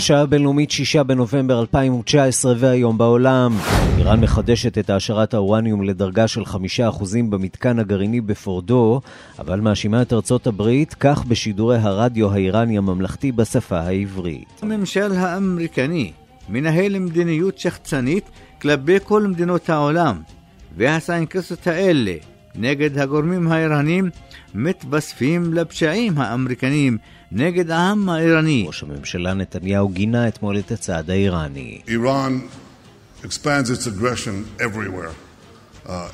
השעה הבינלאומית 6 בנובמבר 2019 והיום בעולם. איראן מחדשת את העשרת האורניום לדרגה של 5% במתקן הגרעיני בפורדו, אבל מאשימה את ארצות הברית, כך בשידורי הרדיו האיראני הממלכתי בשפה העברית. הממשל האמריקני מנהל מדיניות שחצנית כלפי כל מדינות העולם, והסנקציות האלה נגד הגורמים האיראנים מתווספים לפשעים האמריקניים נגד העם האיראני. ראש הממשלה נתניהו גינה אתמול את הצעד האיראני. Iran expands its aggression everywhere. Uh,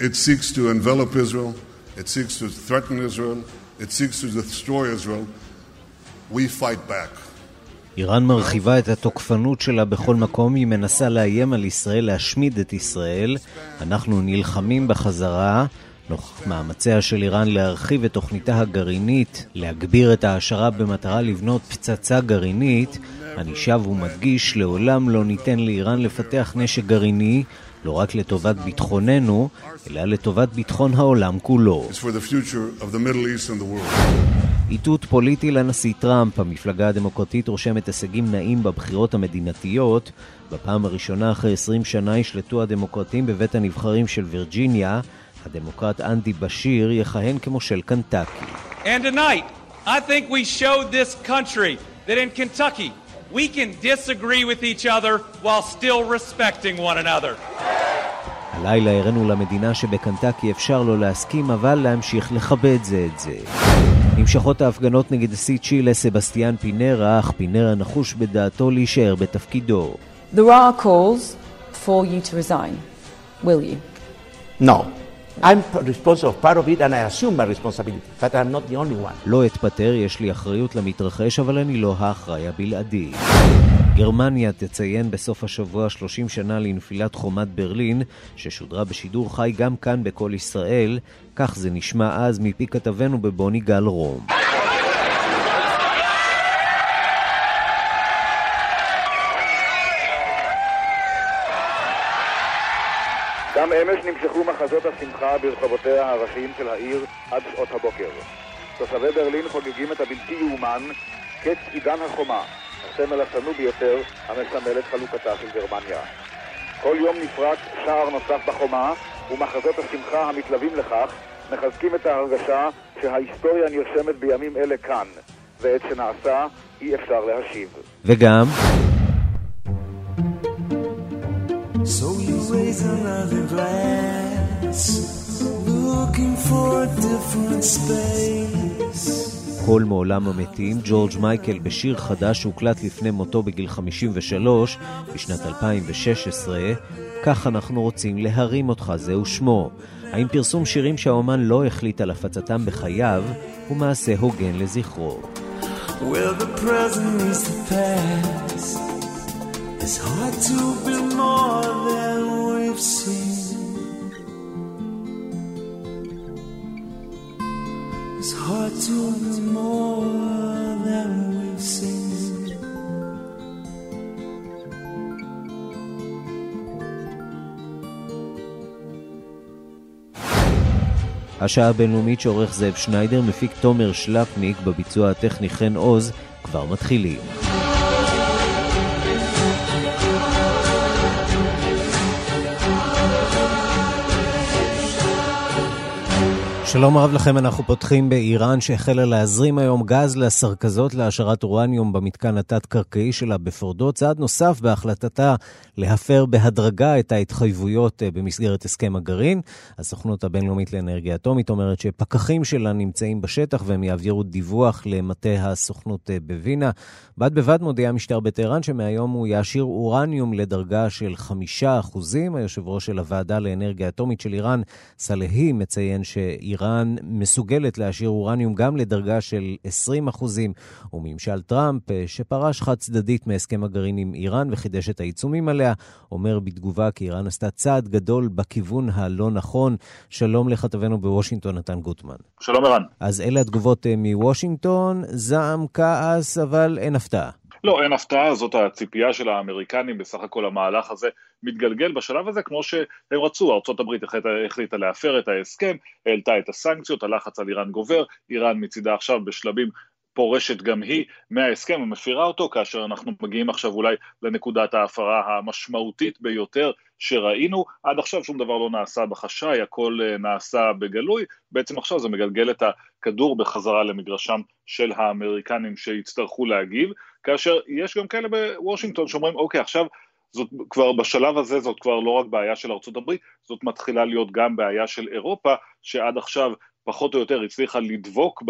it seeks to envelop Israel, it seeks to threaten Israel, it seeks to destroy Israel. We fight back. איראן מרחיבה את התוקפנות שלה בכל מקום, היא מנסה לאיים על ישראל, להשמיד את ישראל. אנחנו נלחמים בחזרה. נוכח מאמציה של איראן להרחיב את תוכניתה הגרעינית, להגביר את ההעשרה במטרה לבנות פצצה גרעינית, אני שב ומדגיש, לעולם לא ניתן לאיראן לפתח נשק גרעיני, לא רק לטובת ביטחוננו, אלא לטובת ביטחון העולם כולו. איתות פוליטי לנשיא טראמפ, המפלגה הדמוקרטית רושמת הישגים נאים בבחירות המדינתיות. בפעם הראשונה אחרי 20 שנה ישלטו הדמוקרטים בבית הנבחרים של וירג'יניה. הדמוקרט אנדי בשיר יכהן כמושל קנטקי. And tonight, I think we showed this country that in Kentucky we can disagree with each other while still respecting one another. הלילה הראינו למדינה שבקנטקי אפשר לא להסכים, אבל להמשיך לכבד זה את זה. נמשכות ההפגנות נגד נשיא צ'ילה סבסטיאן פינרה, אך פינרה נחוש בדעתו להישאר בתפקידו. There are calls for you to resign. Will you? No. I'm responsible of part of it and I assume my responsibility, but I'm not the only one. לא אתפטר, יש לי אחריות למתרחש, אבל אני לא האחראי הבלעדי. גרמניה תציין בסוף השבוע 30 שנה לנפילת חומת ברלין, ששודרה בשידור חי גם כאן בקול ישראל, כך זה נשמע אז מפי כתבנו בבוני גל רום. גם אמש נמשכו מחזות השמחה ברחובותיה הראשיים של העיר עד שעות הבוקר. תושבי ברלין חוגגים את הבלתי יאומן, קץ עידן החומה, הסמל השנוא ביותר המסמל את חלוקתה של גרמניה. כל יום נפרק שער נוסף בחומה, ומחזות השמחה המתלווים לכך מחזקים את ההרגשה שההיסטוריה נרשמת בימים אלה כאן, ואת שנעשה אי אפשר להשיב. וגם... So you raise another glass, looking for a different space. קול מעולם המתים, ג'ורג' מייקל בשיר חדש שהוקלט לפני מותו בגיל 53 בשנת 2016, כך אנחנו רוצים להרים אותך, זהו שמו. האם פרסום שירים שהאומן לא החליט על הפצתם בחייו הוא מעשה הוגן לזכרו? Where the present is the past. It's hard to more than we've seen. It's hard to be more than we've seen. השעה הבינלאומית שעורך זאב שניידר, מפיק תומר שלפניק, בביצוע הטכני חן עוז, כבר מתחילים. שלום רב לכם, אנחנו פותחים באיראן שהחלה להזרים היום גז לסרכזות להשארת אורניום במתקן התת-קרקעי שלה בפורדו, צעד נוסף בהחלטתה להפר בהדרגה את ההתחייבויות אה, במסגרת הסכם הגרעין. הסוכנות הבינלאומית לאנרגיה אטומית אומרת שפקחים שלה נמצאים בשטח והם יעבירו דיווח למטה הסוכנות אה, בווינה. בד בבד מודיע המשטר בטהרן שמהיום הוא יעשיר אורניום לדרגה של חמישה אחוזים. היושב ראש של הוועדה לאנרגיה אטומית של איראן, סלהי, מציין שאיראן איראן מסוגלת להשאיר אורניום גם לדרגה של 20 אחוזים, וממשל טראמפ, שפרש חד צדדית מהסכם הגרעין עם איראן וחידש את העיצומים עליה, אומר בתגובה כי איראן עשתה צעד גדול בכיוון הלא נכון. שלום לכתבנו בוושינגטון, נתן גוטמן. שלום ערן. אז אלה התגובות מוושינגטון, זעם, כעס, אבל אין הפתעה. לא, אין הפתעה, זאת הציפייה של האמריקנים, בסך הכל המהלך הזה מתגלגל בשלב הזה כמו שהם רצו, ארה"ב החליטה להפר את ההסכם, העלתה את הסנקציות, הלחץ על איראן גובר, איראן מצידה עכשיו בשלבים פורשת גם היא מההסכם ומפירה אותו, כאשר אנחנו מגיעים עכשיו אולי לנקודת ההפרה המשמעותית ביותר שראינו, עד עכשיו שום דבר לא נעשה בחשאי, הכל אה, נעשה בגלוי, בעצם עכשיו זה מגלגל את הכדור בחזרה למגרשם של האמריקנים שיצטרכו להגיב, כאשר יש גם כאלה בוושינגטון שאומרים אוקיי עכשיו זאת כבר בשלב הזה זאת כבר לא רק בעיה של ארצות הברית, זאת מתחילה להיות גם בעיה של אירופה, שעד עכשיו פחות או יותר הצליחה לדבוק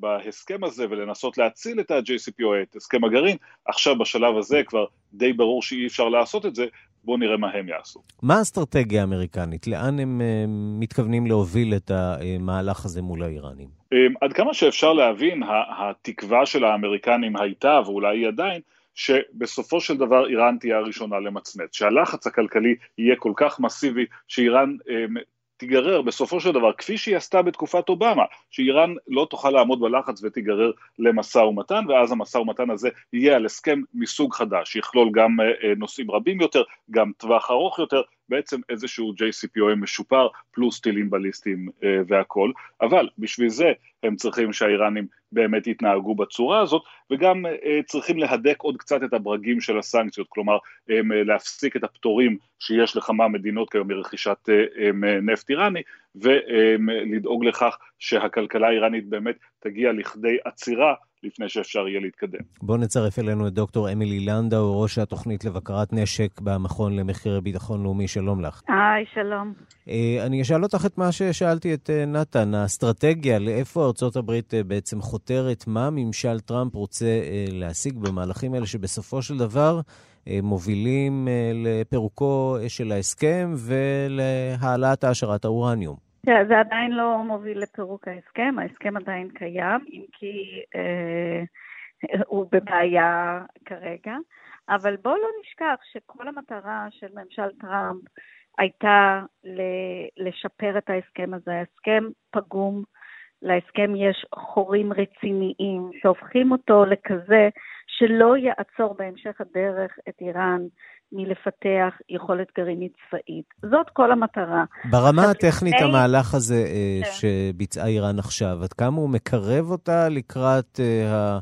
בהסכם הזה ולנסות להציל את ה-JCPOA, את הסכם הגרעין, עכשיו בשלב הזה כבר די ברור שאי אפשר לעשות את זה, בואו נראה מה הם יעשו. מה האסטרטגיה האמריקנית? לאן הם uh, מתכוונים להוביל את המהלך הזה מול האיראנים? Um, עד כמה שאפשר להבין, התקווה של האמריקנים הייתה, ואולי היא עדיין, שבסופו של דבר איראן תהיה הראשונה למצמץ, שהלחץ הכלכלי יהיה כל כך מסיבי, שאיראן um, תיגרר בסופו של דבר, כפי שהיא עשתה בתקופת אובמה, שאיראן לא תוכל לעמוד בלחץ ותיגרר למשא ומתן, ואז המשא ומתן הזה יהיה על הסכם מסוג חדש, שיכלול גם אה, נושאים רבים יותר, גם טווח ארוך יותר, בעצם איזשהו JCPOA משופר, פלוס טילים בליסטיים אה, והכל, אבל בשביל זה הם צריכים שהאיראנים באמת יתנהגו בצורה הזאת, וגם אה, צריכים להדק עוד קצת את הברגים של הסנקציות, כלומר אה, להפסיק את הפטורים שיש לכמה מדינות כיום מרכישת אה, נפט איראני, ולדאוג לכך שהכלכלה האיראנית באמת תגיע לכדי עצירה לפני שאפשר יהיה להתקדם. בואו נצרף אלינו את דוקטור אמילי לנדאו, ראש התוכנית לבקרת נשק במכון למחירי ביטחון לאומי. שלום לך. היי, שלום. אה, אני אשאל אותך את מה ששאלתי את אה, נתן, האסטרטגיה, לאיפה ארצות הברית אה, בעצם חותרת, מה ממשל טראמפ רוצה להשיג במהלכים האלה, שבסופו של דבר מובילים לפירוקו של ההסכם ולהעלאת העשרת האורניום. זה עדיין לא מוביל לפירוק ההסכם, ההסכם עדיין קיים, אם כי אה, הוא בבעיה כרגע, אבל בואו לא נשכח שכל המטרה של ממשל טראמפ הייתה לשפר את ההסכם הזה. ההסכם פגום, להסכם יש חורים רציניים שהופכים אותו לכזה שלא יעצור בהמשך הדרך את איראן מלפתח יכולת גרעינית צבאית. זאת כל המטרה. ברמה הטכנית, לפני... המהלך הזה אה, כן. שביצעה איראן עכשיו, עד כמה הוא מקרב אותה לקראת אה,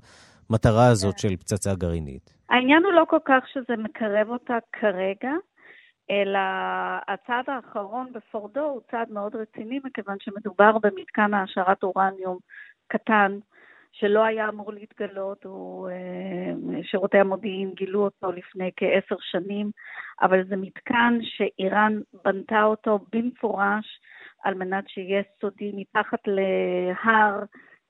המטרה הזאת כן. של פצצה גרעינית? העניין הוא לא כל כך שזה מקרב אותה כרגע, אלא הצעד האחרון בפורדו הוא צעד מאוד רציני, מכיוון שמדובר במתקן העשרת אורניום קטן, שלא היה אמור להתגלות, הוא, אה, שירותי המודיעין גילו אותו לפני כעשר שנים, אבל זה מתקן שאיראן בנתה אותו במפורש על מנת שיהיה סודי מתחת להר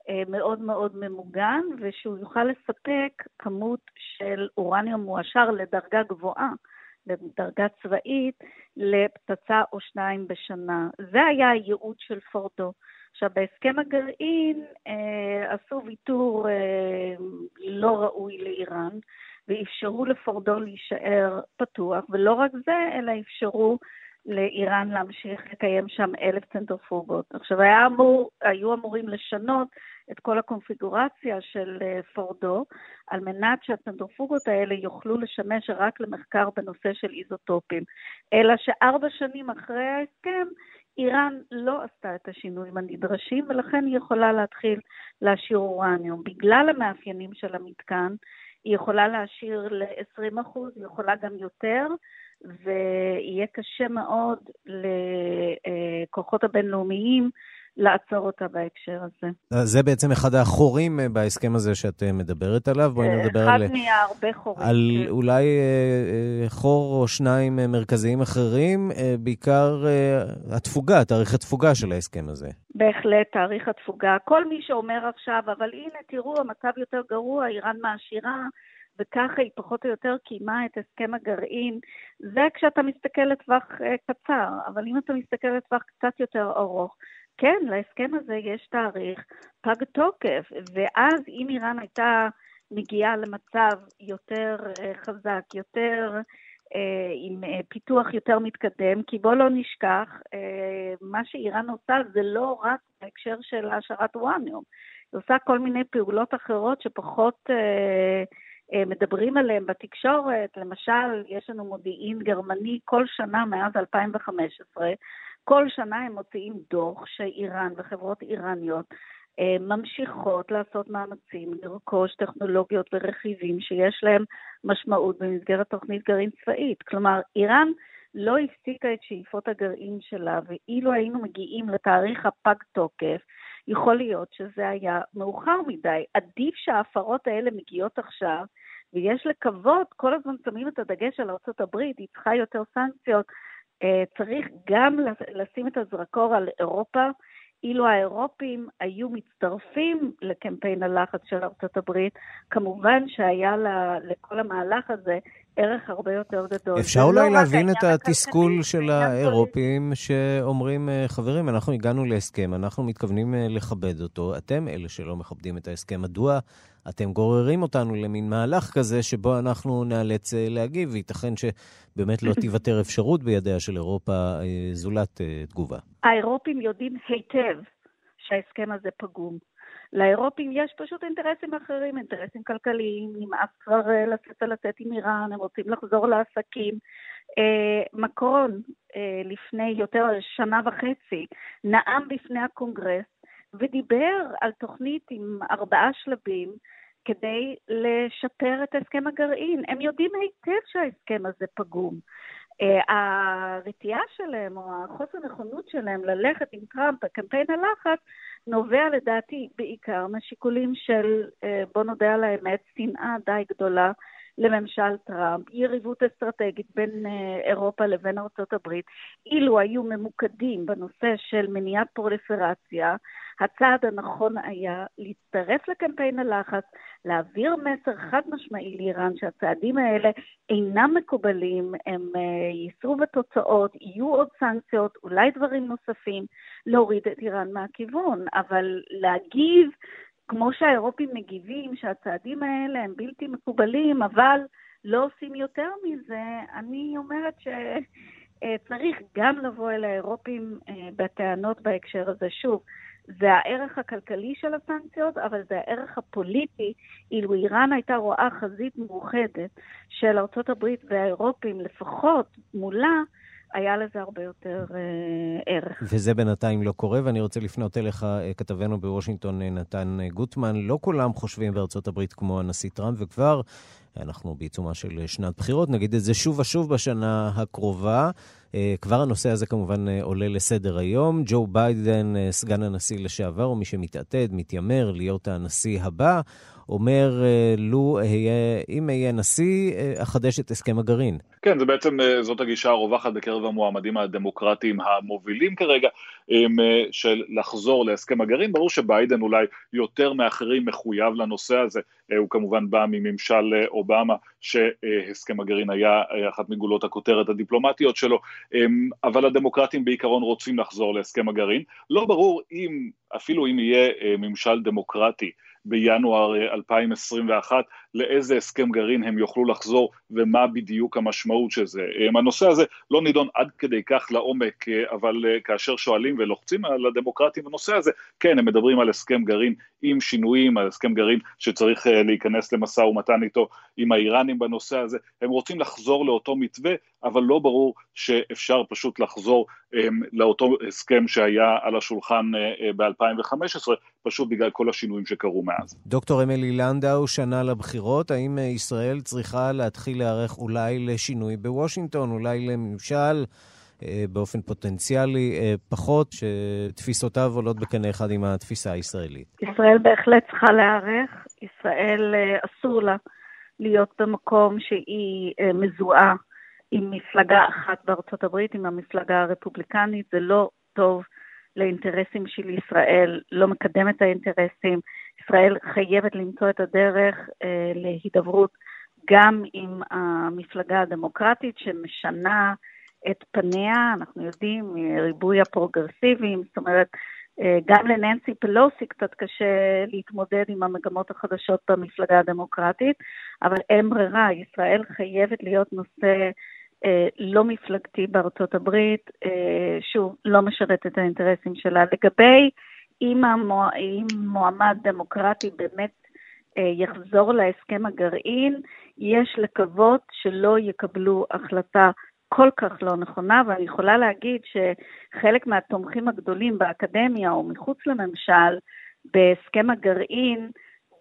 אה, מאוד מאוד ממוגן, ושהוא יוכל לספק כמות של אורניום מועשר לדרגה גבוהה. לדרגה צבאית לפצצה או שניים בשנה. זה היה הייעוד של פורדו. עכשיו, בהסכם הגרעין אה, עשו ויתור אה, לא ראוי לאיראן, ואפשרו לפורדו להישאר פתוח, ולא רק זה, אלא אפשרו לאיראן להמשיך לקיים שם אלף צנטרפוגות. עכשיו, היה אמור, היו אמורים לשנות את כל הקונפיגורציה של אה, פורדו, על מנת שהצנטרפוגות האלה יוכלו לשמש רק למחקר בנושא של איזוטופים. אלא שארבע שנים אחרי ההסכם, איראן לא עשתה את השינויים הנדרשים, ולכן היא יכולה להתחיל להשאיר אורניום. בגלל המאפיינים של המתקן, היא יכולה להשאיר ל-20%, היא יכולה גם יותר, ויהיה קשה מאוד לכוחות הבינלאומיים לעצור אותה בהקשר הזה. זה בעצם אחד החורים אה, בהסכם הזה שאת אה, מדברת עליו. בואי נדבר על... אחד מהרבה חורים. על כן. אולי אה, חור או שניים מרכזיים אחרים, בעיקר התפוגה, תאריך התפוגה של ההסכם הזה. בהחלט, תאריך התפוגה. כל מי שאומר עכשיו, אבל הנה, תראו, המצב יותר גרוע, איראן מעשירה. וככה היא פחות או יותר קיימה את הסכם הגרעין. זה כשאתה מסתכל לטווח קצר, אבל אם אתה מסתכל לטווח קצת יותר ארוך, כן, להסכם הזה יש תאריך פג תוקף, ואז אם איראן הייתה מגיעה למצב יותר אה, חזק, יותר אה, עם אה, פיתוח יותר מתקדם, כי בוא לא נשכח, מה שאיראן עושה זה לא רק בהקשר של העשרת אורניום, היא עושה כל מיני פעולות אחרות שפחות מדברים עליהן בתקשורת, למשל, יש לנו מודיעין גרמני כל שנה מאז 2015, כל שנה הם מוציאים דוח שאיראן וחברות איראניות אה, ממשיכות לעשות מאמצים לרכוש טכנולוגיות ורכיבים שיש להם משמעות במסגרת תוכנית גרעין צבאית. כלומר, איראן לא הפסיקה את שאיפות הגרעין שלה, ואילו היינו מגיעים לתאריך הפג תוקף, יכול להיות שזה היה מאוחר מדי. עדיף שההפרות האלה מגיעות עכשיו, ויש לקוות, כל הזמן שמים את הדגש על ארה"ב, היא צריכה יותר סנקציות. אה, צריך גם לשים את הזרקור על אירופה, אילו האירופים היו מצטרפים לקמפיין הלחץ של ארצות הברית, כמובן שהיה לכל המהלך הזה ערך הרבה יותר גדול. אפשר אולי להבין את התסכול של האירופים שאומרים, אה, חברים, אנחנו הגענו להסכם, אנחנו מתכוונים אה, לכבד אותו, אתם אלה שלא מכבדים את ההסכם. מדוע אתם גוררים אותנו למין מהלך כזה שבו אנחנו נאלץ אה, להגיב, וייתכן שבאמת לא תיוותר אפשרות בידיה של אירופה זולת תגובה. האירופים יודעים היטב שההסכם הזה פגום. לאירופים יש פשוט אינטרסים אחרים, אינטרסים כלכליים, נמאס כבר אה, לצאת ולצאת עם איראן, הם רוצים לחזור לעסקים. אה, מקרון, אה, לפני יותר שנה וחצי, נאם בפני הקונגרס ודיבר על תוכנית עם ארבעה שלבים כדי לשפר את הסכם הגרעין. הם יודעים היטב שההסכם הזה פגום. הרתיעה שלהם או החוסר נכונות שלהם ללכת עם טראמפ בקמפיין הלחץ נובע לדעתי בעיקר משיקולים של, אה, בוא נודה על האמת, שנאה די גדולה לממשל טראמפ, יריבות אסטרטגית בין אה, אירופה לבין ארצות הברית. אילו היו ממוקדים בנושא של מניעת פרוליפרציה, הצעד הנכון היה להצטרף לקמפיין הלחץ, להעביר מסר חד משמעי לאיראן שהצעדים האלה אינם מקובלים, הם אה, יישאו בתוצאות, יהיו עוד סנקציות, אולי דברים נוספים, להוריד את איראן מהכיוון, אבל להגיב כמו שהאירופים מגיבים שהצעדים האלה הם בלתי מקובלים, אבל לא עושים יותר מזה, אני אומרת שצריך גם לבוא אל האירופים אה, בטענות בהקשר הזה. שוב, זה הערך הכלכלי של הסנקציות, אבל זה הערך הפוליטי. אילו איראן הייתה רואה חזית מאוחדת של ארה"ב והאירופים, לפחות מולה, היה לזה הרבה יותר אה, ערך. וזה בינתיים לא קורה, ואני רוצה לפנות אליך, אה, כתבנו בוושינגטון, אה, נתן אה, גוטמן. לא כולם חושבים בארצות הברית כמו הנשיא טראמפ, וכבר אנחנו בעיצומה של שנת בחירות, נגיד את זה שוב ושוב בשנה הקרובה. כבר הנושא הזה כמובן עולה לסדר היום. ג'ו ביידן, סגן הנשיא לשעבר, ומי שמתעתד, מתיימר להיות הנשיא הבא, אומר, לו אהיה, אם אהיה נשיא, אחדש את הסכם הגרעין. כן, זה בעצם, זאת הגישה הרווחת בקרב המועמדים הדמוקרטיים המובילים כרגע, של לחזור להסכם הגרעין. ברור שביידן אולי יותר מאחרים מחויב לנושא הזה, הוא כמובן בא מממשל אובמה, שהסכם הגרעין היה אחת מגולות הכותרת הדיפלומטיות שלו, אבל הדמוקרטים בעיקרון רוצים לחזור להסכם הגרעין. לא ברור אם, אפילו אם יהיה אה, ממשל דמוקרטי בינואר 2021, אה, לאיזה הסכם גרעין הם יוכלו לחזור ומה בדיוק המשמעות של זה. אמ, הנושא הזה לא נידון עד כדי כך לעומק, אה, אבל כאשר שואלים ולוחצים על הדמוקרטים בנושא הזה, כן, הם מדברים על הסכם גרעין עם שינויים, על הסכם גרעין שצריך להיכנס למשא ומתן איתו עם האיראנים בנושא הזה, הם רוצים לחזור לאותו מתווה, אבל לא ברור שאפשר פשוט לחזור um, לאותו הסכם שהיה על השולחן uh, ב-2015, פשוט בגלל כל השינויים שקרו מאז. דוקטור אמילי לנדאו, שנה לבחירות, האם ישראל צריכה להתחיל להיערך אולי לשינוי בוושינגטון, אולי לממשל? באופן פוטנציאלי פחות, שתפיסותיו עולות בקנה אחד עם התפיסה הישראלית. ישראל בהחלט צריכה להיערך, ישראל אסור לה להיות במקום שהיא מזוהה עם מפלגה אחת בארצות הברית, עם המפלגה הרפובליקנית, זה לא טוב לאינטרסים של ישראל, לא מקדם את האינטרסים. ישראל חייבת למצוא את הדרך אה, להידברות גם עם המפלגה הדמוקרטית שמשנה את פניה, אנחנו יודעים, ריבוי הפרוגרסיביים, זאת אומרת, גם לננסי פלוסי קצת קשה להתמודד עם המגמות החדשות במפלגה הדמוקרטית, אבל אין ברירה, ישראל חייבת להיות נושא אה, לא מפלגתי בארצות הברית, אה, שוב, לא משרת את האינטרסים שלה. לגבי אם, המוע... אם מועמד דמוקרטי באמת אה, יחזור להסכם הגרעין, יש לקוות שלא יקבלו החלטה כל כך לא נכונה, ואני יכולה להגיד שחלק מהתומכים הגדולים באקדמיה או מחוץ לממשל, בהסכם הגרעין,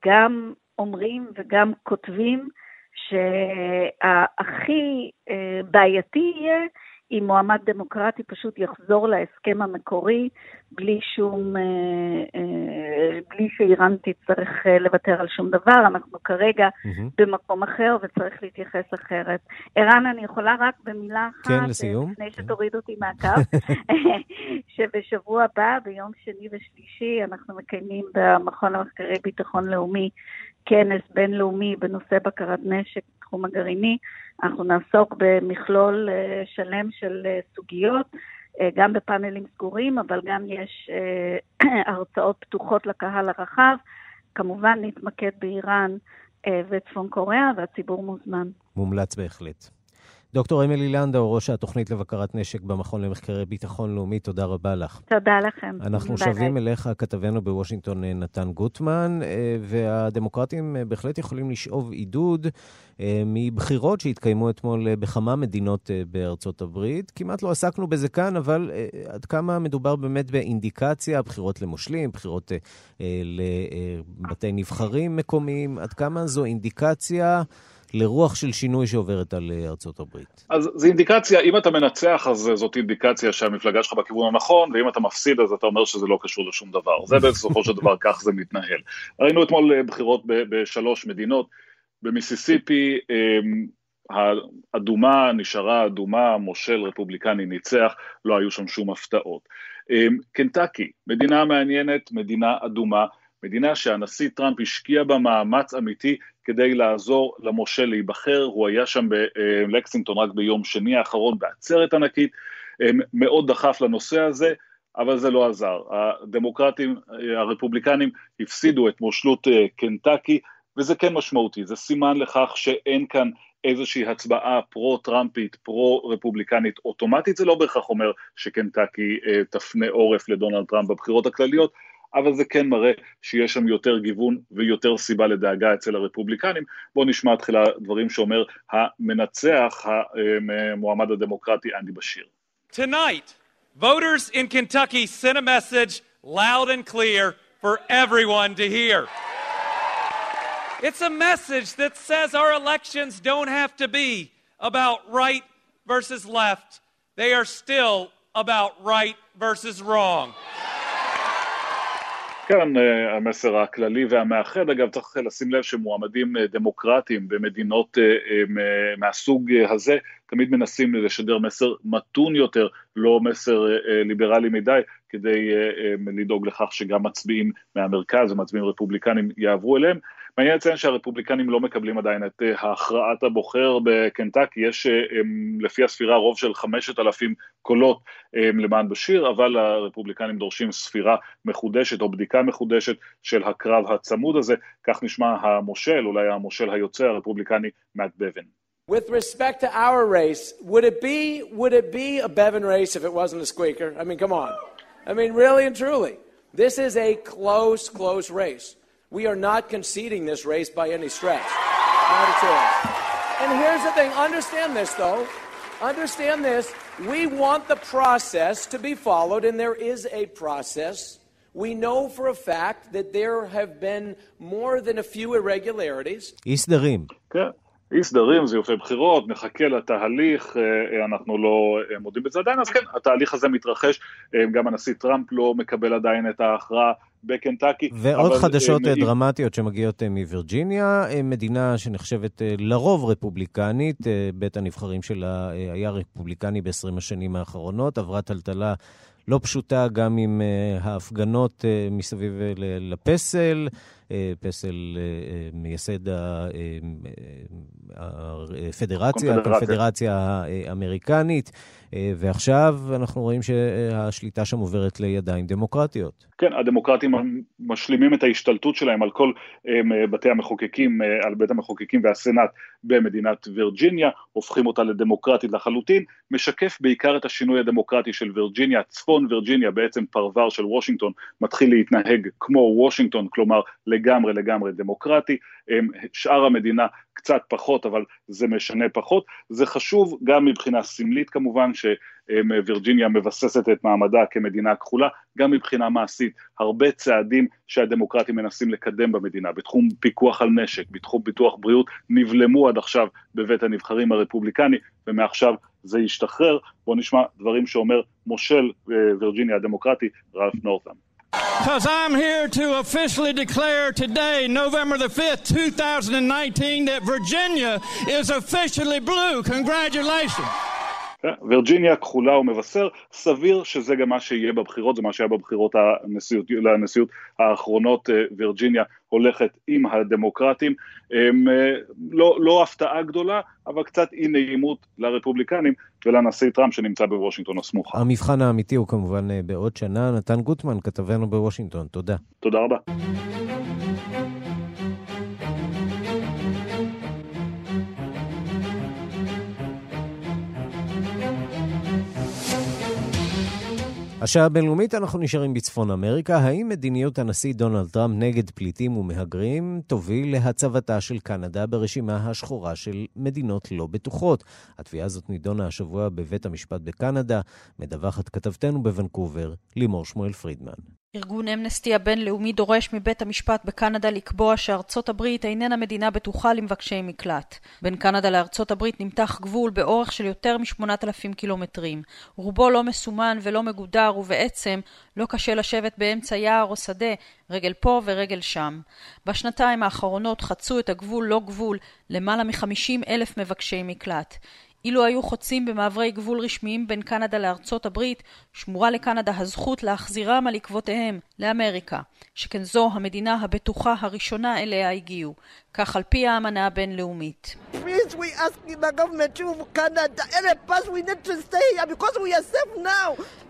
גם אומרים וגם כותבים שהכי אה, בעייתי יהיה אם מועמד דמוקרטי פשוט יחזור להסכם המקורי בלי שום, אה, אה, בלי שאיראן תצטרך לוותר על שום דבר. אנחנו כרגע mm-hmm. במקום אחר וצריך להתייחס אחרת. ערן, אני יכולה רק במילה אחת, כן, לסיום. לפני כן. שתוריד אותי מהקו, שבשבוע הבא, ביום שני ושלישי, אנחנו מקיימים במכון המחקרי ביטחון לאומי כנס בינלאומי בנושא בקרת נשק בתחום הגרעיני. אנחנו נעסוק במכלול אה, שלם של אה, סוגיות, אה, גם בפאנלים סגורים, אבל גם יש הרצאות פתוחות לקהל הרחב. כמובן נתמקד באיראן וצפון קוריאה, והציבור מוזמן. מומלץ בהחלט. דוקטור אמילי לנדאו, ראש התוכנית לבקרת נשק במכון למחקרי ביטחון לאומי, תודה רבה לך. תודה לכם. אנחנו שבים אליך, כתבנו בוושינגטון אה, נתן גוטמן, אה, והדמוקרטים אה, בהחלט יכולים לשאוב עידוד מבחירות שהתקיימו אתמול בכמה מדינות בארצות הברית. כמעט לא עסקנו בזה כאן, אבל עד כמה מדובר באמת באינדיקציה, בחירות למושלים, בחירות לבתי נבחרים מקומיים, עד כמה זו אינדיקציה... לרוח של שינוי שעוברת על אה, ארצות הברית? אז זו אינדיקציה, אם אתה מנצח אז אה, זאת אינדיקציה שהמפלגה שלך בכיוון הנכון, ואם אתה מפסיד אז אתה אומר שזה לא קשור לשום דבר. זה בסופו של דבר כך זה מתנהל. ראינו אתמול אה, בחירות בשלוש מדינות, במיסיסיפי אמ, האדומה נשארה אדומה, מושל רפובליקני ניצח, לא היו שם שום הפתעות. אמ, קנטקי, מדינה מעניינת, מדינה אדומה, מדינה שהנשיא טראמפ השקיע בה מאמץ אמיתי כדי לעזור למושל להיבחר, הוא היה שם בלקסינגטון רק ביום שני האחרון בעצרת ענקית, מאוד דחף לנושא הזה, אבל זה לא עזר. הדמוקרטים, הרפובליקנים הפסידו את מושלות אה, קנטקי, וזה כן משמעותי, זה סימן לכך שאין כאן איזושהי הצבעה פרו-טראמפית, פרו-רפובליקנית אוטומטית, זה לא בהכרח אומר שקנטקי אה, תפנה עורף לדונלד טראמפ בבחירות הכלליות, אבל זה כן מראה שיש שם יותר גיוון ויותר סיבה לדאגה אצל הרפובליקנים. בואו נשמע תחילה דברים שאומר המנצח, המועמד הדמוקרטי אנדי בשיר. Tonight, voters in Kentucky sent a message loud and clear for everyone to hear. It's a message that says our elections don't have to be about right versus left. They are still about right versus wrong. כן, המסר הכללי והמאחד, אגב צריך לשים לב שמועמדים אה, דמוקרטיים במדינות אה, מהסוג הזה תמיד מנסים לשדר מסר מתון יותר, לא מסר ליברלי מדי, כדי לדאוג לכך שגם מצביעים מהמרכז ומצביעים רפובליקנים יעברו אליהם. מעניין לציין שהרפובליקנים לא מקבלים עדיין את אה, הכרעת הבוחר בקנטקי, יש אה, לפי הספירה רוב של 5,000 קולות למען בשיר, אבל הרפובליקנים דורשים ספירה מחודשת או בדיקה מחודשת של הקרב הצמוד הזה, כך נשמע המושל, אולי המושל היוצא הרפובליקני, מאט בבן. With respect to our race, would it be would it be a Bevan race if it wasn't a squeaker? I mean, come on. I mean, really and truly. This is a close, close race. We are not conceding this race by any stretch. Not at all. And here's the thing understand this, though. Understand this. We want the process to be followed, and there is a process. We know for a fact that there have been more than a few irregularities. אי סדרים. כן. אי סדרים, זיופי בחירות, נחכה לתהליך, אנחנו לא מודים בזה עדיין, אז כן, התהליך הזה מתרחש, גם הנשיא טראמפ לא מקבל עדיין את ההכרעה בקנטקי. ועוד חדשות מ... דרמטיות שמגיעות מווירג'יניה, מדינה שנחשבת לרוב רפובליקנית, בית הנבחרים שלה היה רפובליקני ב-20 השנים האחרונות, עברה טלטלה לא פשוטה גם עם ההפגנות מסביב לפסל. פסל מייסד הפדרציה, הקונפדרציה האמריקנית. אה, ועכשיו אנחנו רואים שהשליטה שם עוברת לידיים דמוקרטיות. כן, הדמוקרטים משלימים את ההשתלטות שלהם על כל אה, בתי המחוקקים, אה, על בית המחוקקים והסנאט במדינת וירג'יניה, הופכים אותה לדמוקרטית לחלוטין, משקף בעיקר את השינוי הדמוקרטי של וירג'יניה, צפון וירג'יניה, בעצם פרבר של וושינגטון, מתחיל להתנהג כמו וושינגטון, כלומר לגמרי לגמרי דמוקרטי, שאר המדינה קצת פחות, אבל זה משנה פחות. זה חשוב גם מבחינה סמלית כמובן, שווירג'יניה מבססת את מעמדה כמדינה כחולה, גם מבחינה מעשית. הרבה צעדים שהדמוקרטים מנסים לקדם במדינה, בתחום פיקוח על נשק, בתחום ביטוח בריאות, נבלמו עד עכשיו בבית הנבחרים הרפובליקני, ומעכשיו זה ישתחרר. בואו נשמע דברים שאומר מושל אה, וירג'יניה הדמוקרטי, רלף נורטם. Because I'm here to officially declare today, November the 5th, 2019, that Virginia is officially blue. Congratulations. וירג'יניה כחולה ומבשר, סביר שזה גם מה שיהיה בבחירות, זה מה שהיה בבחירות הנשיאות, לנשיאות האחרונות, וירג'יניה הולכת עם הדמוקרטים, הם, לא, לא הפתעה גדולה, אבל קצת אי נעימות לרפובליקנים ולנשיא טראמפ שנמצא בוושינגטון הסמוכה. המבחן האמיתי הוא כמובן בעוד שנה. נתן גוטמן, כתבנו בוושינגטון, תודה. תודה רבה. השעה הבינלאומית אנחנו נשארים בצפון אמריקה. האם מדיניות הנשיא דונלד טראמפ נגד פליטים ומהגרים תוביל להצבתה של קנדה ברשימה השחורה של מדינות לא בטוחות? התביעה הזאת נידונה השבוע בבית המשפט בקנדה. מדווחת כתבתנו בוונקובר, לימור שמואל פרידמן. ארגון אמנסטי הבינלאומי דורש מבית המשפט בקנדה לקבוע שארצות הברית איננה מדינה בטוחה למבקשי מקלט. בין קנדה לארצות הברית נמתח גבול באורך של יותר מ-8,000 קילומטרים. רובו לא מסומן ולא מגודר ובעצם לא קשה לשבת באמצע יער או שדה, רגל פה ורגל שם. בשנתיים האחרונות חצו את הגבול לא גבול למעלה מ-50 אלף מבקשי מקלט. אילו היו חוצים במעברי גבול רשמיים בין קנדה לארצות הברית, שמורה לקנדה הזכות להחזירם על עקבותיהם לאמריקה, שכן זו המדינה הבטוחה הראשונה אליה הגיעו, כך על פי האמנה הבינלאומית.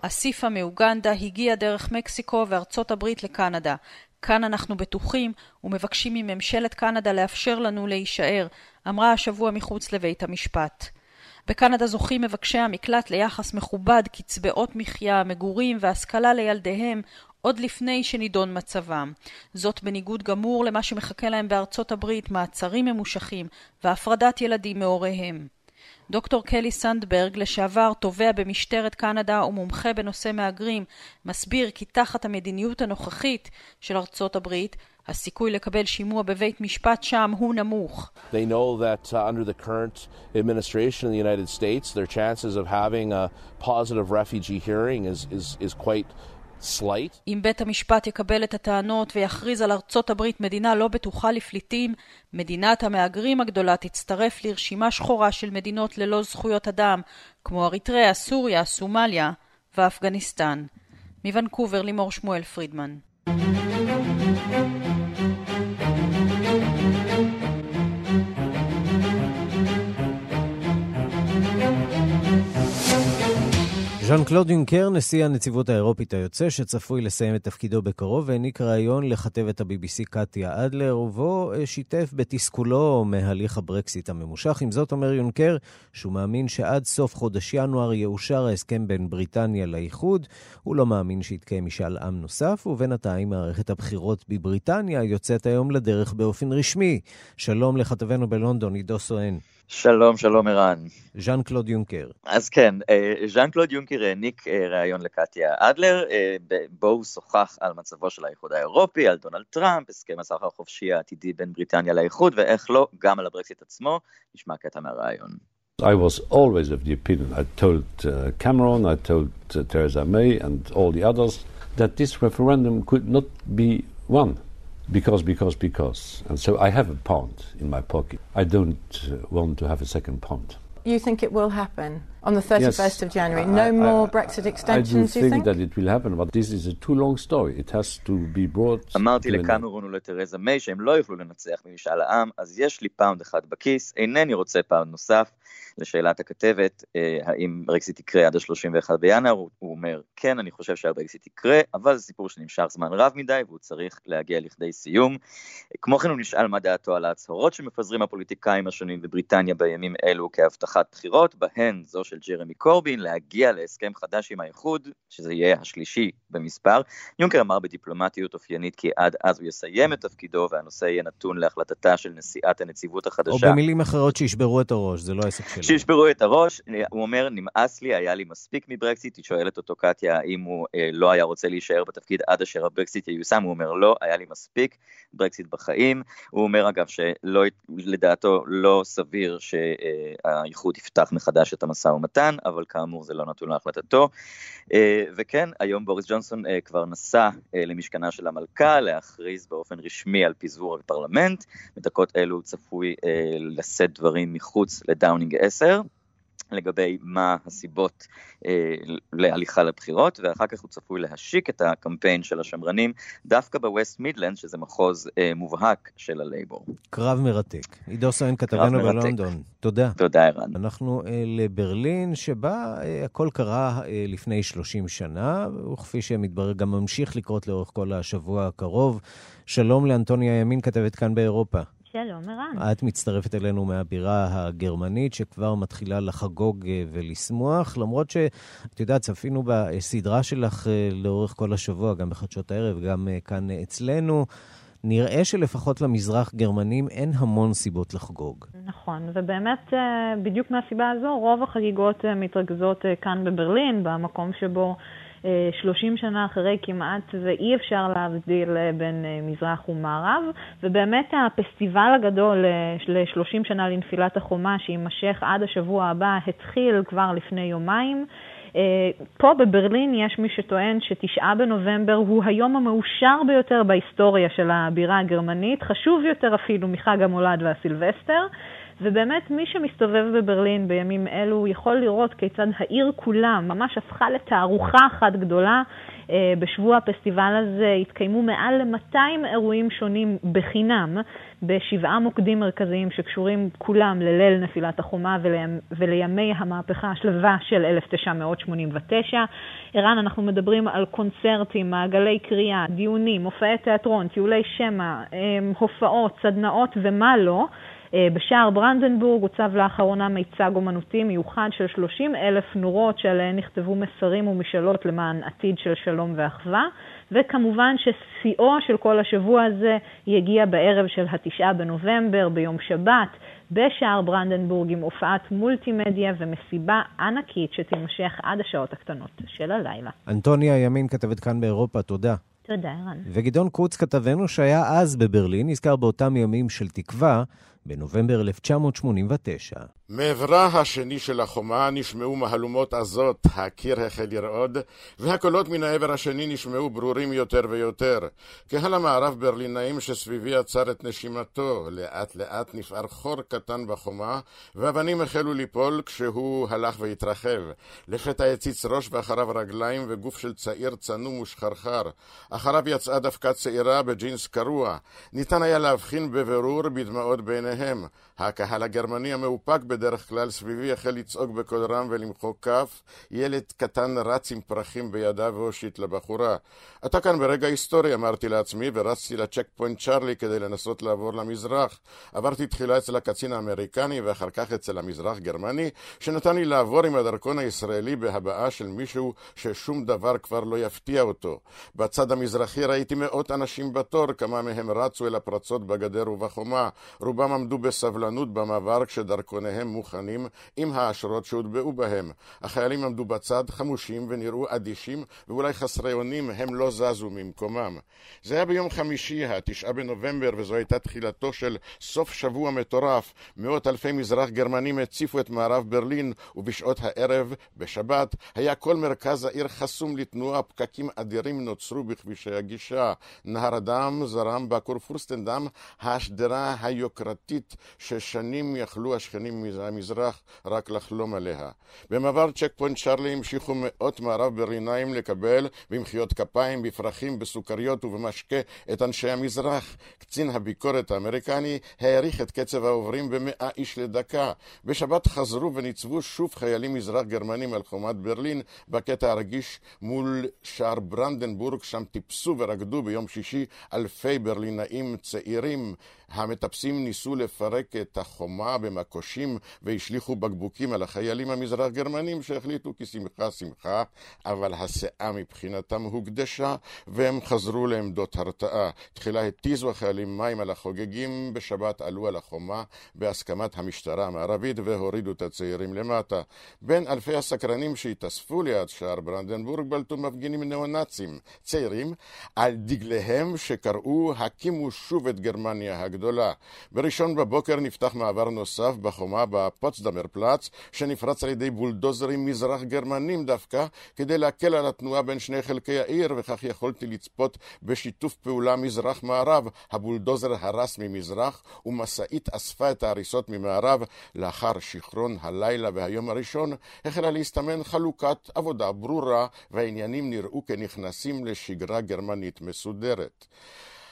אסיפה מאוגנדה הגיע דרך מקסיקו וארצות הברית לקנדה. כאן אנחנו בטוחים ומבקשים מממשלת קנדה לאפשר לנו להישאר, אמרה השבוע מחוץ לבית המשפט. בקנדה זוכים מבקשי המקלט ליחס מכובד, קצבאות מחיה, מגורים והשכלה לילדיהם עוד לפני שנידון מצבם. זאת בניגוד גמור למה שמחכה להם בארצות הברית, מעצרים ממושכים והפרדת ילדים מהוריהם. דוקטור קלי סנדברג, לשעבר תובע במשטרת קנדה ומומחה בנושא מהגרים, מסביר כי תחת המדיניות הנוכחית של ארצות הברית, הסיכוי לקבל שימוע בבית משפט שם הוא נמוך. They know that uh, under the current administration in the United States, their chances of having a positive refugee hearing is, is, is quite slight. אם בית המשפט יקבל את הטענות ויכריז על ארצות הברית מדינה לא בטוחה לפליטים, מדינת המהגרים הגדולה תצטרף לרשימה שחורה של מדינות ללא זכויות אדם, כמו אריתריאה, סוריה, סומליה ואפגניסטן. מוונקובר לימור שמואל פרידמן. ז'אן קלוד יונקר, נשיא הנציבות האירופית היוצא, שצפוי לסיים את תפקידו בקרוב, העניק ראיון לכתבת ה-BBC קטיה אדלר, ובו אה, שיתף בתסכולו מהליך הברקסיט הממושך. עם זאת אומר יונקר שהוא מאמין שעד סוף חודש ינואר יאושר ההסכם בין בריטניה לאיחוד. הוא לא מאמין שיתקיים משאל עם נוסף, ובינתיים מערכת הבחירות בבריטניה יוצאת היום לדרך באופן רשמי. שלום לכתבנו בלונדון, עידו סואן. שלום, שלום ערן. ז'אן קלוד יונקר. אז כן, אה, ז'אן קלוד יונקר העניק אה, ראיון לקטיה אדלר, אה, בו הוא שוחח על מצבו של האיחוד האירופי, על דונלד טראמפ, הסכם הסחר החופשי העתידי בין בריטניה לאיחוד, ואיך לא, גם על הברקסיט עצמו. נשמע קטע מהראיון. I was always of the opinion, I told uh, Cameron, I told uh, Theresa May and all the others, that this referendum could not be won. Because, because, because. And so I have a pound in my pocket. I don't uh, want to have a second pound. You think it will happen? On the 31st Yes, of January. I- No I- more I- Brexit I do extensions, do you think think? that it will happen, but this is a too long story. It has to be brought אמרתי to an end. לקמרון ולתרזה מיי שהם לא יוכלו לנצח במשאל העם, אז יש לי pound אחד בכיס, אינני רוצה pound נוסף. לשאלת הכתבת, אה, האם ברקסיט יקרה עד ה-31 בינואר, הוא אומר, כן, אני חושב שהברקסיט יקרה, אבל זה סיפור שנמשך זמן רב מדי והוא צריך להגיע לכדי סיום. כמו כן הוא נשאל מה דעתו על ההצהרות שמפזרים הפוליטיקאים השונים בבריטניה בימים אלו כהבטחת בחירות, בהן זו של ג'רמי קורבין, להגיע להסכם חדש עם האיחוד, שזה יהיה השלישי במספר. יונקר אמר בדיפלומטיות אופיינית כי עד אז הוא יסיים את תפקידו והנושא יהיה נתון להחלטתה של נשיאת הנציבות או החדשה. במילים אחרות שישברו את הראש, זה לא עסק שלו. שישברו את הראש, הוא אומר, נמאס לי, היה לי מספיק מברקסיט, היא שואלת אותו קטיה האם הוא אה, לא היה רוצה להישאר בתפקיד עד אשר הברקסיט ייושם, הוא אומר לא, היה לי מספיק ברקסיט בחיים, הוא אומר אגב שלדעתו לא סביר שהאיחוד יפתח מחדש את המשא ומתן, אבל כאמור זה לא נתון להחלטתו, אה, וכן, היום בוריס ג'ונסון אה, כבר נסע אה, למשכנה של המלכה להכריז באופן רשמי על פיזור הפרלמנט, בדקות אלו צפוי לשאת דברים מחוץ לדאונינג 10. לגבי מה הסיבות אה, להליכה לבחירות, ואחר כך הוא צפוי להשיק את הקמפיין של השמרנים דווקא בווסט מידלנד, שזה מחוז אה, מובהק של הלייבור. קרב מרתק. עידו סואן כתבנו. בלונדון. תודה. תודה, ערן. אנחנו אה, לברלין, שבה אה, הכל קרה אה, לפני 30 שנה, וכפי שמתברר גם ממשיך לקרות לאורך כל השבוע הקרוב. שלום לאנטוניה ימין, כתבת כאן באירופה. שלום, ערן. את מצטרפת אלינו מהבירה הגרמנית, שכבר מתחילה לחגוג אה, ולשמוח, למרות שאת יודעת, צפינו בסדרה שלך אה, לאורך כל השבוע, גם בחדשות הערב, גם אה, כאן אצלנו. נראה שלפחות למזרח גרמנים אין המון סיבות לחגוג. נכון, ובאמת בדיוק מהסיבה הזו רוב החגיגות מתרכזות כאן בברלין, במקום שבו 30 שנה אחרי כמעט ואי אפשר להבדיל אה, בין אה, מזרח ומערב, ובאמת הפסטיבל הגדול אה, ל-30 שנה לנפילת החומה, שיימשך עד השבוע הבא, התחיל כבר לפני יומיים. פה בברלין יש מי שטוען שתשעה בנובמבר הוא היום המאושר ביותר בהיסטוריה של הבירה הגרמנית, חשוב יותר אפילו מחג המולד והסילבסטר. ובאמת מי שמסתובב בברלין בימים אלו יכול לראות כיצד העיר כולה ממש הפכה לתערוכה אחת גדולה. אה, בשבוע הפסטיבל הזה התקיימו מעל ל-200 אירועים שונים בחינם בשבעה מוקדים מרכזיים שקשורים כולם לליל נפילת החומה ולימ, ולימי המהפכה השלווה של 1989. ערן, אנחנו מדברים על קונצרטים, מעגלי קריאה, דיונים, מופעי תיאטרון, טיולי שמע, אה, הופעות, סדנאות ומה לא. אה, בשער ברנדנבורג הוצב לאחרונה מיצג אומנותי מיוחד של 30 אלף נורות שעליהן נכתבו מסרים ומשאלות למען עתיד של שלום ואחווה, וכמובן ששיאו של כל השבוע הזה יגיע בערב של התשעה בנובמבר, ביום שבת, בשער ברנדנבורג עם הופעת מולטימדיה ומסיבה ענקית שתימשך עד השעות הקטנות של הלילה. אנטוניה ימין, כתבת כאן באירופה, תודה. תודה, ערן. וגדעון קוץ, כתבנו שהיה אז בברלין, נזכר באותם ימים של תקווה, בנובמבר 1989. מעברה השני של החומה נשמעו מהלומות עזות, הקיר החל לרעוד, והקולות מן העבר השני נשמעו ברורים יותר ויותר. קהל המערב ברלינאים שסביבי עצר את נשימתו, לאט לאט נפער חור קטן בחומה, ואבנים החלו ליפול כשהוא הלך והתרחב. לפתע הציץ ראש ואחריו רגליים וגוף של צעיר צנום ושחרחר. אחריו יצאה דווקא צעירה בג'ינס קרוע. ניתן היה להבחין בבירור בדמעות בעיניהם. הקהל הגרמני המאופק בדרך כלל סביבי החל לצעוק בקול רם ולמחוא כף. ילד קטן רץ עם פרחים בידיו והושיט לבחורה. אתה כאן ברגע היסטורי, אמרתי לעצמי, ורצתי לצ'ק פוינט צ'רלי כדי לנסות לעבור למזרח. עברתי תחילה אצל הקצין האמריקני ואחר כך אצל המזרח גרמני, שנתן לי לעבור עם הדרכון הישראלי בהבעה של מישהו ששום דבר כבר לא יפתיע אותו. בצד המזרחי ראיתי מאות אנשים בתור, כמה מהם רצו אל הפרצות בגדר ובחומה. רובם עמדו בסבלנות במעבר כשדרכוניהם מוכנים עם האשרות שהוטבעו בהם. החיילים עמדו בצד, חמושים ונראו אדישים ואולי חסרי אונים, הם לא זזו ממקומם. זה היה ביום חמישי, התשעה בנובמבר, וזו הייתה תחילתו של סוף שבוע מטורף. מאות אלפי מזרח גרמנים הציפו את מערב ברלין, ובשעות הערב, בשבת, היה כל מרכז העיר חסום לתנועה, פקקים אדירים נוצרו בכבישי הגישה. נהר הדם זרם בכור פורסטנדם, השדרה היוקרתית תחתית ששנים יכלו השכנים מהמזרח רק לחלום עליה. במעבר צ'ק פוינט צ'רלי המשיכו מאות מערב ברלינאים לקבל במחיאות כפיים, בפרחים, בסוכריות ובמשקה את אנשי המזרח. קצין הביקורת האמריקני העריך את קצב העוברים במאה איש לדקה. בשבת חזרו וניצבו שוב חיילים מזרח גרמנים על חומת ברלין בקטע הרגיש מול שער ברנדנבורג, שם טיפסו ורקדו ביום שישי אלפי ברלינאים צעירים. המטפסים ניסו לפרק את החומה במקושים והשליכו בקבוקים על החיילים המזרח גרמנים שהחליטו כי שמחה שמחה, אבל הסאה מבחינתם הוקדשה והם חזרו לעמדות הרתעה. תחילה התיזו החיילים מים על החוגגים, בשבת עלו על החומה בהסכמת המשטרה המערבית והורידו את הצעירים למטה. בין אלפי הסקרנים שהתאספו ליד שער ברנדנבורג בלטו מפגינים ניאו-נאצים, צעירים, על דגליהם שקראו הקימו שוב את גרמניה הגדולה. בראשון בבוקר נפתח מעבר נוסף בחומה בפוצדמר פלאץ, שנפרץ על ידי בולדוזרים מזרח גרמנים דווקא, כדי להקל על התנועה בין שני חלקי העיר, וכך יכולתי לצפות בשיתוף פעולה מזרח-מערב. הבולדוזר הרס ממזרח, ומשאית אספה את ההריסות ממערב. לאחר שיכרון הלילה והיום הראשון, החלה להסתמן חלוקת עבודה ברורה, והעניינים נראו כנכנסים לשגרה גרמנית מסודרת.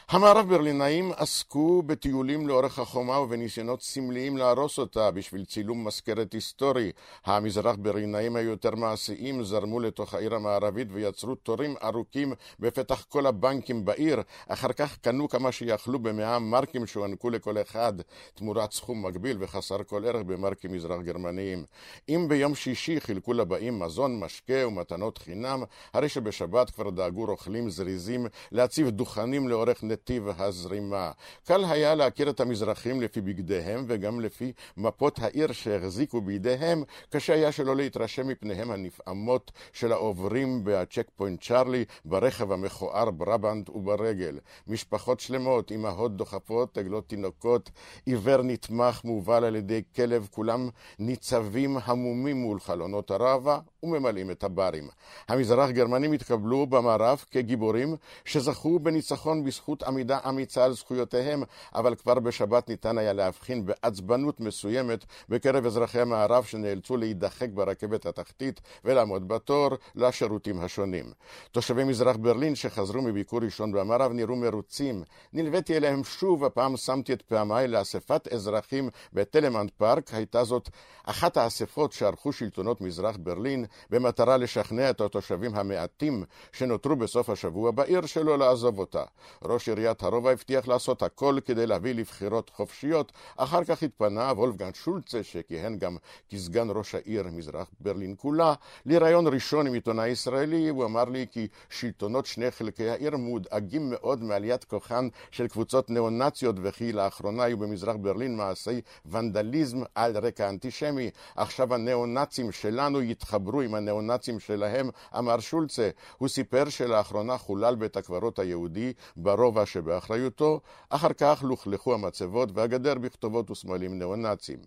המערב ברלינאים עסקו בטיולים לאורך החומה ובניסיונות סמליים להרוס אותה בשביל צילום מזכרת היסטורי. המזרח ברלינאים היותר מעשיים זרמו לתוך העיר המערבית ויצרו תורים ארוכים בפתח כל הבנקים בעיר. אחר כך קנו כמה שיכלו במאה מרקים שהוענקו לכל אחד, תמורת סכום מקביל וחסר כל ערך במרקים מזרח גרמניים. אם ביום שישי חילקו לבאים מזון, משקה ומתנות חינם, הרי שבשבת כבר דאגו רוכלים זריזים להציב דוכנים לאורך נתיב הזרימה. קל היה להכיר את המזרחים לפי בגדיהם וגם לפי מפות העיר שהחזיקו בידיהם, קשה היה שלא להתרשם מפניהם הנפעמות של העוברים בצ'ק פוינט צ'רלי, ברכב המכוער ברבנד וברגל. משפחות שלמות, אמהות דוחפות, עגלות תינוקות, עיוור נתמך מובל על ידי כלב, כולם ניצבים המומים מול חלונות הראווה וממלאים את הברים. המזרח גרמנים התקבלו במערב כגיבורים שזכו בניצחון בזכות עמידה אמיצה על זכויותיהם, אבל כבר בשבת ניתן היה להבחין בעצבנות מסוימת בקרב אזרחי המערב שנאלצו להידחק ברכבת התחתית ולעמוד בתור לשירותים השונים. תושבי מזרח ברלין שחזרו מביקור ראשון במערב נראו מרוצים. נלוויתי אליהם שוב, הפעם שמתי את פעמיי לאספת אזרחים בטלמנט פארק. הייתה זאת אחת האספות שערכו שלטונות מזרח ברלין במטרה לשכנע את התושבים המעטים שנותרו בסוף השבוע בעיר שלא לעזוב אותה. ראש עיריית הרובע הבטיח לעשות הכל כדי להביא לבחירות חופשיות, אחר כך התפנה וולפגנד שולצה, שכיהן גם כסגן ראש העיר מזרח ברלין כולה, לראיון ראשון עם עיתונאי ישראלי, הוא אמר לי כי שלטונות שני חלקי העיר מודאגים מאוד מעליית כוחן של קבוצות ניאו-נאציות, וכי לאחרונה היו במזרח ברלין מעשי ונדליזם על רקע אנטישמי. עכשיו הניאו-נאצים שלנו יתחברו עם הניאו-נאצים שלהם, אמר שולצה. הוא סיפר שלאחרונה חולל בית הקברות היהודי ברובע שבאחריותו, אחר כך לוכלכו המצבות והגדר בכתובות וסמלים ניאו-נאצים.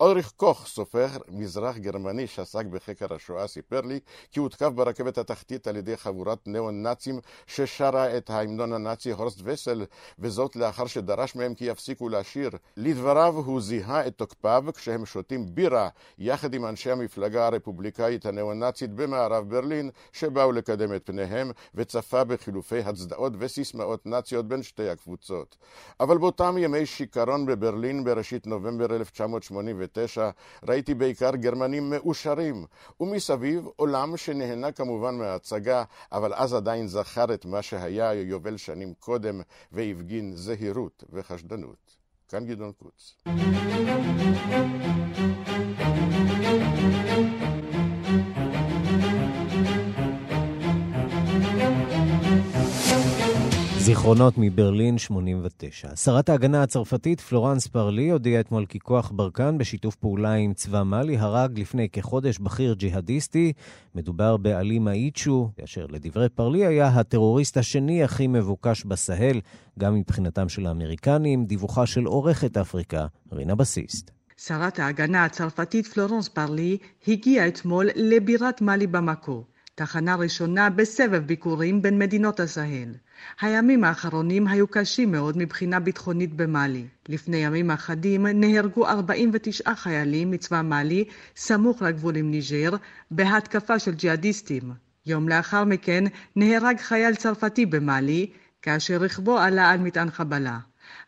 אוריך קוך, סופר מזרח גרמני שעסק בחקר השואה, סיפר לי כי הותקף ברכבת התחתית על ידי חבורת ניאו-נאצים ששרה את ההמנון הנאצי הורסט וסל, וזאת לאחר שדרש מהם כי יפסיקו לשיר. לדבריו הוא זיהה את תוקפיו כשהם שותים בירה יחד עם אנשי המפלגה הרפובליקאית הניאו-נאצית במערב ברלין, שבאו לקדם את פניהם, וצפה בחילופי הצדעות וסיסמאות נאציות בין שתי הקבוצות. אבל באותם ימי שיכרון בברלין בראשית נובמבר 1989 ראיתי בעיקר גרמנים מאושרים, ומסביב עולם שנהנה כמובן מההצגה, אבל אז עדיין זכר את מה שהיה יובל שנים קודם, והפגין זהירות וחשדנות. כאן גדעון קוץ. זיכרונות מברלין 89. שרת ההגנה הצרפתית פלורנס פרלי הודיעה אתמול כי כוח ברקן בשיתוף פעולה עם צבא מאלי הרג לפני כחודש בכיר ג'יהאדיסטי. מדובר בעלי מאיצ'ו, אשר לדברי פרלי היה הטרוריסט השני הכי מבוקש בסהל, גם מבחינתם של האמריקנים. דיווחה של עורכת אפריקה, רינה בסיסט. שרת ההגנה הצרפתית פלורנס פרלי הגיעה אתמול לבירת מאלי במקו. תחנה ראשונה בסבב ביקורים בין מדינות הסהל. הימים האחרונים היו קשים מאוד מבחינה ביטחונית במאלי. לפני ימים אחדים נהרגו 49 חיילים מצבא מאלי סמוך לגבול עם ניג'ר בהתקפה של ג'יהאדיסטים. יום לאחר מכן נהרג חייל צרפתי במאלי כאשר רכבו עלה על מטען חבלה.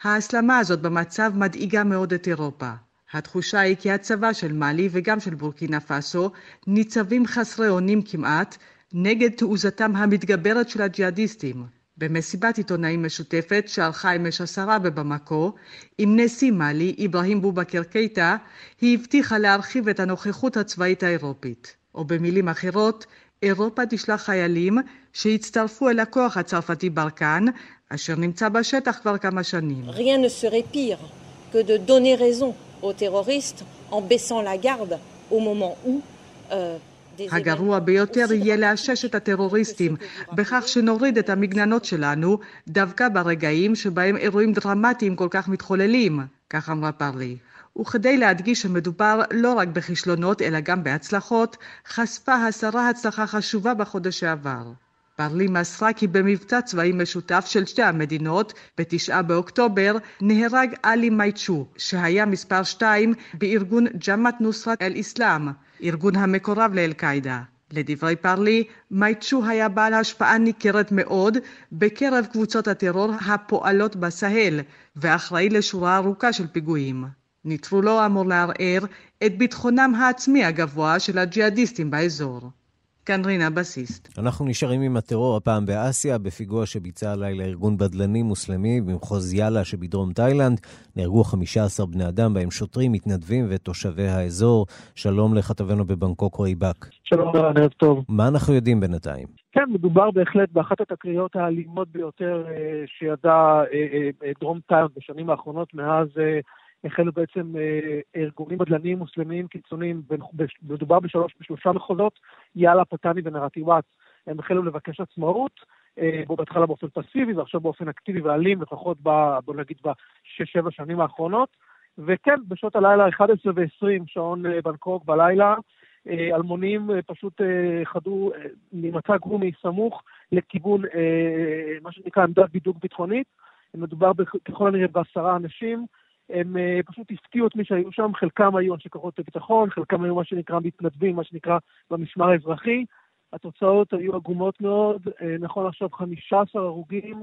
ההסלמה הזאת במצב מדאיגה מאוד את אירופה. התחושה היא כי הצבא של מאלי וגם של בורקינה פאסו ניצבים חסרי אונים כמעט נגד תעוזתם המתגברת של הג'יהאדיסטים. במסיבת עיתונאים משותפת שערכה אמש השרה בבמקו עם נשיא מאלי אברהים בובקר קייטה, היא הבטיחה להרחיב את הנוכחות הצבאית האירופית. או במילים אחרות, אירופה תשלח חיילים שיצטרפו אל הכוח הצרפתי ברקן, אשר נמצא בשטח כבר כמה שנים. Rien que de raison aux terroristes en baissant la garde au moment où euh, הגרוע ביותר יהיה לאשש את הטרוריסטים בכך שנוריד את המגננות שלנו דווקא ברגעים שבהם אירועים דרמטיים כל כך מתחוללים, כך אמרה פרלי. וכדי להדגיש שמדובר לא רק בכישלונות אלא גם בהצלחות, חשפה השרה הצלחה חשובה בחודש שעבר. פרלי מסרה כי במבצע צבאי משותף של שתי המדינות, בתשעה באוקטובר, נהרג עלי מייצ'ו, שהיה מספר שתיים בארגון ג'מאט נוסרת אל-אסלאם, ארגון המקורב לאל-קאעידה. לדברי פרלי, מייצ'ו היה בעל השפעה ניכרת מאוד בקרב קבוצות הטרור הפועלות בסהל, ואחראי לשורה ארוכה של פיגועים. נטרו לא אמור לערער את ביטחונם העצמי הגבוה של הג'יהאדיסטים באזור. כאן רינה בסיסט. אנחנו נשארים עם הטרור הפעם באסיה, בפיגוע שביצע הלילה ארגון בדלני מוסלמי במחוז יאללה שבדרום תאילנד. נהרגו 15 בני אדם, בהם שוטרים, מתנדבים ותושבי האזור. שלום לכתבנו בבנקוק רועי באק. שלום, ערב טוב. מה אנחנו יודעים בינתיים? כן, מדובר בהחלט באחת התקריות האלימות ביותר אה, שידע אה, אה, דרום תאילנד בשנים האחרונות מאז... החלו בעצם ארגונים בדלניים מוסלמיים קיצוניים, מדובר בשלוש, בשלושה מחוזות, יאללה, פתני ונרטיוואט, הם החלו לבקש עצמאות, בו בהתחלה באופן פסיבי ועכשיו באופן אקטיבי ואלים, לפחות ב, בוא נגיד בשש-שבע שנים האחרונות. וכן, בשעות הלילה 11 ו-20, שעון בנקוק בלילה, אלמונים פשוט חדו ממצע גרומי סמוך לכיוון מה שנקרא עמדת בידוק ביטחונית. מדובר ככל הנראה בעשרה אנשים, הם uh, פשוט הפתיעו את מי שהיו שם, חלקם היו אנשי כוחות הביטחון, חלקם היו מה שנקרא מתנדבים, מה שנקרא במשמר האזרחי. התוצאות היו עגומות מאוד, uh, נכון עכשיו 15 הרוגים,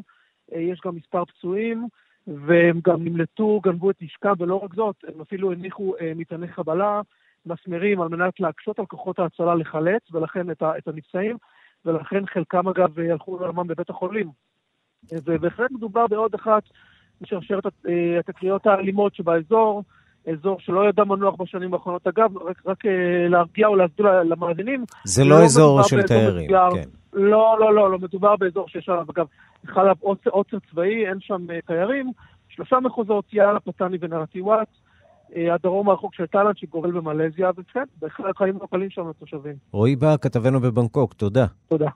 uh, יש גם מספר פצועים, והם גם נמלטו, גנבו את נשקם, ולא רק זאת, הם אפילו הניחו מטעני חבלה, מסמרים על מנת להקשות על כוחות ההצלה לחלץ, ולכן את הנפצעים, ולכן חלקם אגב הלכו לעולמם בבית החולים. ובהחלט מדובר בעוד אחת משרשרת התקריות האלימות שבאזור, אזור שלא ידע מנוח בשנים האחרונות. אגב, רק, רק להרגיע או להסביר למאזינים, זה לא, לא אזור של תיירים, כן. לא, לא, לא, לא, מדובר באזור שיש עליו, אגב, חל עליו עוצר, צבאי, אין שם תיירים. שלושה מחוזות, יאללה, פתני ונרטיוואט. הדרום הרחוק של תאילנד שגובל במלזיה, וכן, בהחלט חיים קלים שם לתושבים. רועי בא, כתבנו בבנקוק, תודה. תודה.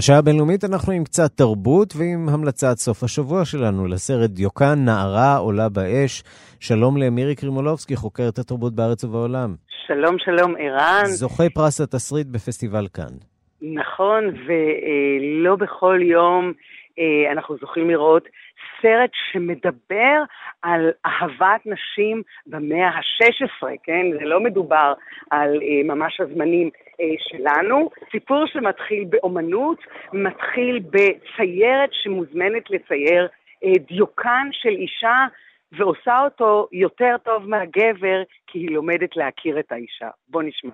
השעה הבינלאומית אנחנו עם קצת תרבות ועם המלצת סוף השבוע שלנו לסרט דיוקן, נערה עולה באש. שלום למירי קרימולובסקי, חוקרת התרבות בארץ ובעולם. שלום, שלום, ערן. זוכה פרס התסריט בפסטיבל כאן. נכון, ולא בכל יום אנחנו זוכים לראות סרט שמדבר על אהבת נשים במאה ה-16, כן? זה לא מדובר על אה, ממש הזמנים אה, שלנו. סיפור שמתחיל באומנות, מתחיל בציירת שמוזמנת לצייר אה, דיוקן של אישה ועושה אותו יותר טוב מהגבר כי היא לומדת להכיר את האישה. בוא נשמע.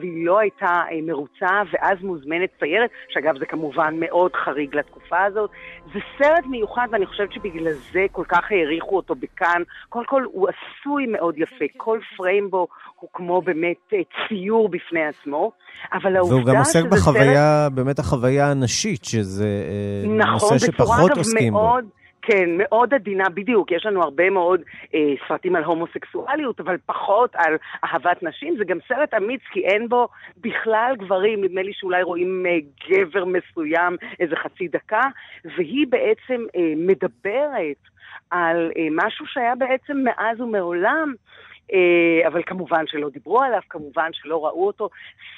והיא לא הייתה אה, מרוצה, ואז מוזמנת ציירת, שאגב זה כמובן מאוד חריג לתקופה הזאת. זה סרט מיוחד, ואני חושבת שבגלל זה כל כך העריכו אותו בכאן. קודם כל, הוא עשוי מאוד יפה, כל פריים בו הוא כמו באמת אה, ציור בפני עצמו, אבל העובדה והוא גם עוסק שזה בחוויה, באמת החוויה הנשית, שזה אה, נכון, נושא בצורה שפחות עוסקים בו. מאוד, כן, מאוד עדינה, בדיוק. יש לנו הרבה מאוד אה, סרטים על הומוסקסואליות, אבל פחות על אהבת נשים. זה גם סרט אמיץ, כי אין בו בכלל גברים. נדמה לי שאולי רואים אה, גבר מסוים איזה חצי דקה, והיא בעצם אה, מדברת על אה, משהו שהיה בעצם מאז ומעולם. אה, אבל כמובן שלא דיברו עליו, כמובן שלא ראו אותו.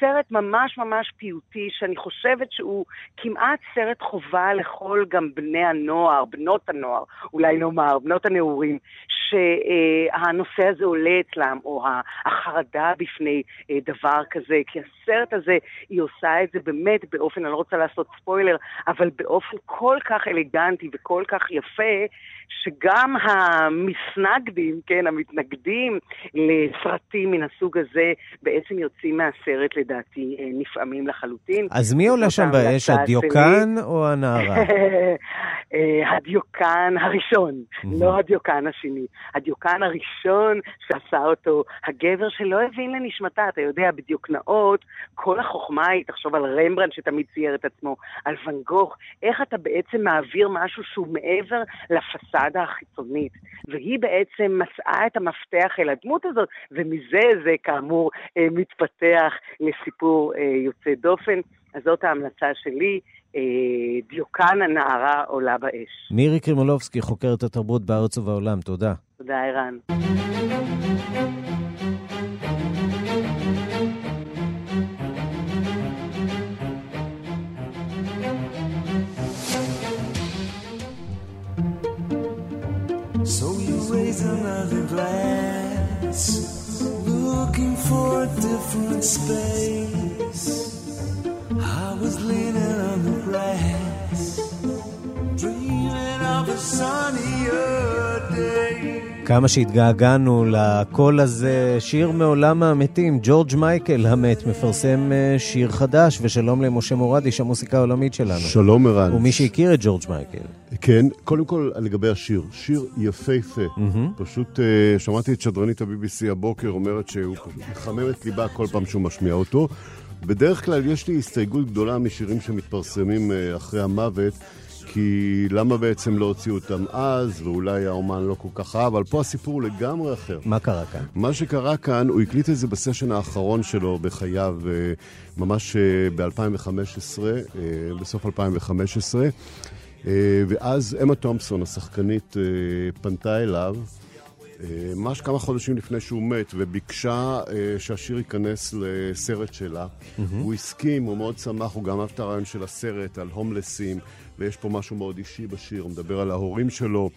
סרט ממש ממש פיוטי, שאני חושבת שהוא כמעט סרט חובה לכל גם בני הנוער, בנות הנוער, אולי נאמר, בנות הנעורים, שהנושא הזה עולה אצלם, או החרדה בפני אה, דבר כזה, כי הסרט הזה, היא עושה את זה באמת באופן, אני לא רוצה לעשות ספוילר, אבל באופן כל כך אלגנטי וכל כך יפה, שגם המסנגדים, כן, המתנגדים לסרטים מן הסוג הזה, בעצם יוצאים מהסרט לדעתי אה, נפעמים לחלוטין. אז מי עולה שם באש, הדיוקן. או הנערה? אה, הדיוקן הראשון, לא הדיוקן השני. הדיוקן הראשון שעשה אותו הגבר שלא הבין לנשמתה, אתה יודע, בדיוקנאות, כל החוכמה היא, תחשוב על רמברנד שתמיד צייר את עצמו, על ואן גוך, איך אתה בעצם מעביר משהו שהוא מעבר לפסאדה החיצונית. והיא בעצם מצאה את המפתח אל הדמות הזאת, ומזה זה כאמור אה, מתפתח לסיפור אה, יוצא דופן. אז זאת ההמלצה שלי, אה, דיוקן הנערה עולה באש. מירי קרימולובסקי, חוקרת התרבות בארץ ובעולם, תודה. תודה, ערן. So you raise another glass, a different space. I was leaning on the grass, dreaming of a sunnier day. כמה שהתגעגענו לקול הזה, שיר מעולם המתים, ג'ורג' מייקל המת מפרסם אה, שיר חדש, ושלום למשה מורד, איש המוסיקה העולמית שלנו. שלום ערן. ומי שהכיר את ג'ורג' מייקל. כן, קודם כל לגבי השיר, שיר יפהפה. פשוט אה, שמעתי את שדרנית ה-BBC הבוקר אומרת שהוא מחמם את ליבה כל פעם שהוא משמיע אותו. בדרך כלל יש לי הסתייגות גדולה משירים שמתפרסמים אה, אחרי המוות, כי למה בעצם לא הוציאו אותם אז, ואולי האומן לא כל כך אהב, אבל פה הסיפור לגמרי אחר. מה קרה כאן? מה שקרה כאן, הוא הקליט את זה בסשן האחרון שלו בחייו, אה, ממש ב-2015, בסוף 2015. אה, ואז אמה תומפסון, השחקנית, אה, פנתה אליו, אה, ממש כמה חודשים לפני שהוא מת, וביקשה אה, שהשיר ייכנס לסרט שלה. הוא הסכים, הוא מאוד שמח, הוא גם אהב את הרעיון של הסרט על הומלסים, ויש פה משהו מאוד אישי בשיר, הוא מדבר על ההורים שלו,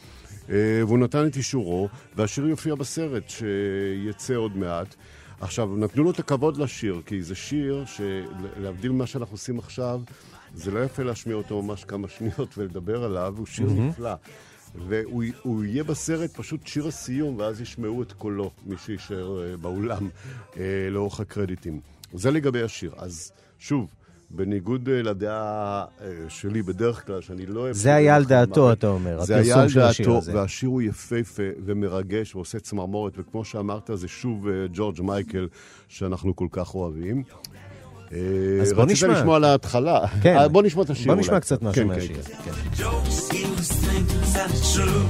אה, והוא נתן את אישורו, והשיר יופיע בסרט שיצא עוד מעט. עכשיו, נתנו לו את הכבוד לשיר, כי זה שיר שלהבדיל ממה שאנחנו עושים עכשיו, זה לא יפה להשמיע אותו ממש כמה שניות ולדבר עליו, הוא שיר מהמם. נפלא. והוא הוא יהיה בסרט פשוט שיר הסיום, ואז ישמעו את קולו, מי שיישאר אה, באולם, אה, לאורך הקרדיטים. זה לגבי השיר. אז שוב, בניגוד אה, לדעה שלי בדרך כלל, שאני לא. זה היה על דעתו, אתה אומר, זה היה על דעתו. והשיר הוא יפהפה ומרגש ועושה צמרמורת, וכמו שאמרת, זה שוב ג'ורג' מייקל, שאנחנו כל כך אוהבים. אה, אז בוא רצית נשמע. לשמוע להתחלה. כן. אה, בוא נשמע את השיר בוא אולי. נשמע קצת משהו כן, מהשיר. כן, כן. Jokes he was thinking that's true.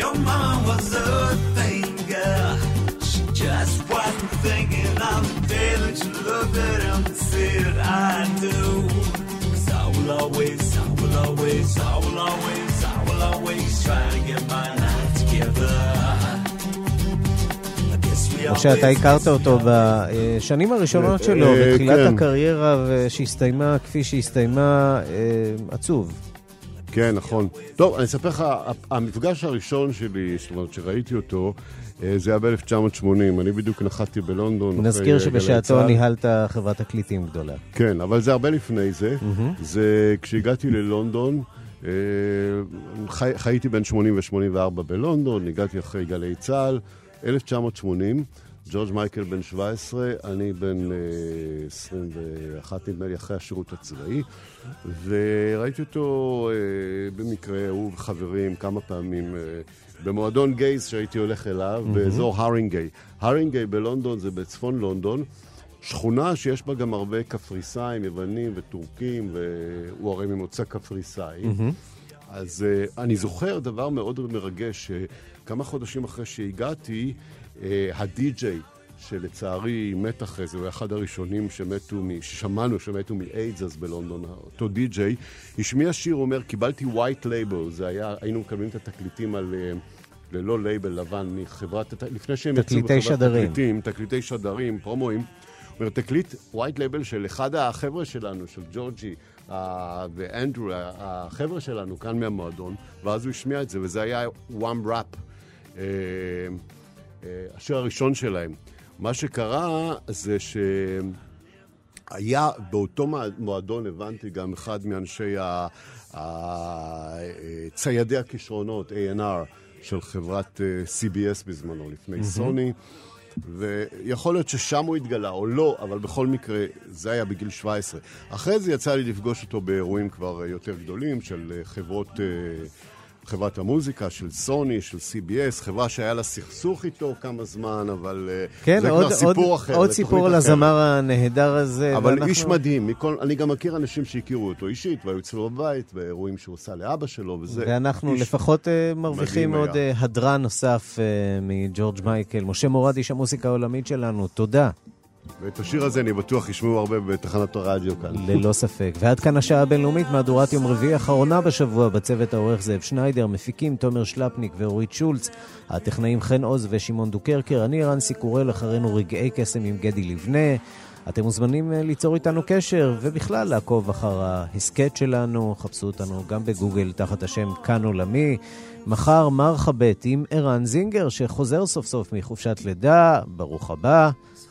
Your mama was a thing, girl. She just wasn't thinking of the day that you looked at him and said, I do. 'Cause I will always, I will always, I will always, I will always try to get my life together. I guess we משה, אתה always הכרת אותו בשנים הראשונות שלו, אה, בתחילת כן. הקריירה, ושהסתיימה כפי שהסתיימה, אה, עצוב. כן, נכון. טוב, אני אספר לך, המפגש הראשון שלי, זאת אומרת, שראיתי אותו, אה, זה היה ב-1980. אני בדיוק נחתתי בלונדון. נזכיר שבשעתו גלי צה"ל. ניהלת חברת תקליטים גדולה. כן, אבל זה הרבה לפני זה. זה כשהגעתי ללונדון, חי, חייתי בין 80 ו-84 בלונדון, הגעתי אחרי גלי צה"ל, 1980, ג'ורג' מייקל בן 17, אני בן 21, נדמה לי, אחרי השירות הצבאי, וראיתי אותו במקרה, הוא וחברים, כמה פעמים. במועדון גייז שהייתי הולך אליו, mm-hmm. באזור הרינגיי. הרינגיי בלונדון זה בצפון לונדון, שכונה שיש בה גם הרבה קפריסאים, יוונים וטורקים, והוא הרי ממוצא קפריסאי. Mm-hmm. אז uh, אני זוכר דבר מאוד מרגש, שכמה חודשים אחרי שהגעתי, uh, הדי-ג'יי, שלצערי מת אחרי זה, הוא היה אחד הראשונים שמתו, ששמענו שמתו מאיידס אז בלונדון, אותו די-ג'יי, השמיע שיר, אומר, קיבלתי white label, זה היה, היינו מקבלים את התקליטים על... אה, ללא לייבל לבן מחברת, לפני שהם יצאו בחברת שדרים. תקליטים, תקליטי שדרים, פרומואים. אומר, תקליט white label של אחד החבר'ה שלנו, של ג'ורג'י ואנדרו, החבר'ה שלנו כאן מהמועדון, ואז הוא השמיע את זה, וזה היה one rap, אה, אה, השיר הראשון שלהם. מה שקרה זה שהיה באותו מועדון, הבנתי, גם אחד מאנשי ציידי הכישרונות, A&R, של חברת אה, CBS בזמנו, לפני סוני. ויכול להיות ששם הוא התגלה או לא, אבל בכל מקרה, זה היה בגיל 17. אחרי זה יצא לי לפגוש אותו באירועים כבר יותר גדולים של אה, חברות חברת המוזיקה של סוני, של CBS, חברה שהיה לה סכסוך איתו כמה זמן, אבל אה, כן, זה עוד, כבר סיפור עוד, אחר. עוד סיפור על הזמר הנהדר הזה. אבל ואנחנו... איש מדהים, מכל, אני גם מכיר אנשים שהכירו אותו אישית, והיו אצלו בבית, באירועים שהוא עושה לאבא שלו, וזה... ואנחנו לפחות uh, מרוויחים עוד uh, הדרן נוסף uh, מג'ורג' מייקל. משה מורד, איש המוסיקה העולמית שלנו, תודה. ואת השיר הזה אני בטוח ישמעו הרבה בתחנת הרדיו כאן. ללא ספק. ועד כאן השעה הבינלאומית, מהדורת יום רביעי האחרונה בשבוע, בצוות העורך זאב שניידר, מפיקים תומר שלפניק ואורית שולץ, הטכנאים חן עוז ושמעון דוקרקר, אני רנסי קורל, אחרינו רגעי קסם עם גדי לבנה. אתם מוזמנים אה, ליצור איתנו קשר, ובכלל לעקוב אחר ההסכת שלנו, חפשו אותנו גם בגוגל תחת השם כאן עולמי. מחר מרחבת עם ערן זינגר, שחוזר סוף סוף מחופשת לידה, ברוך הבא.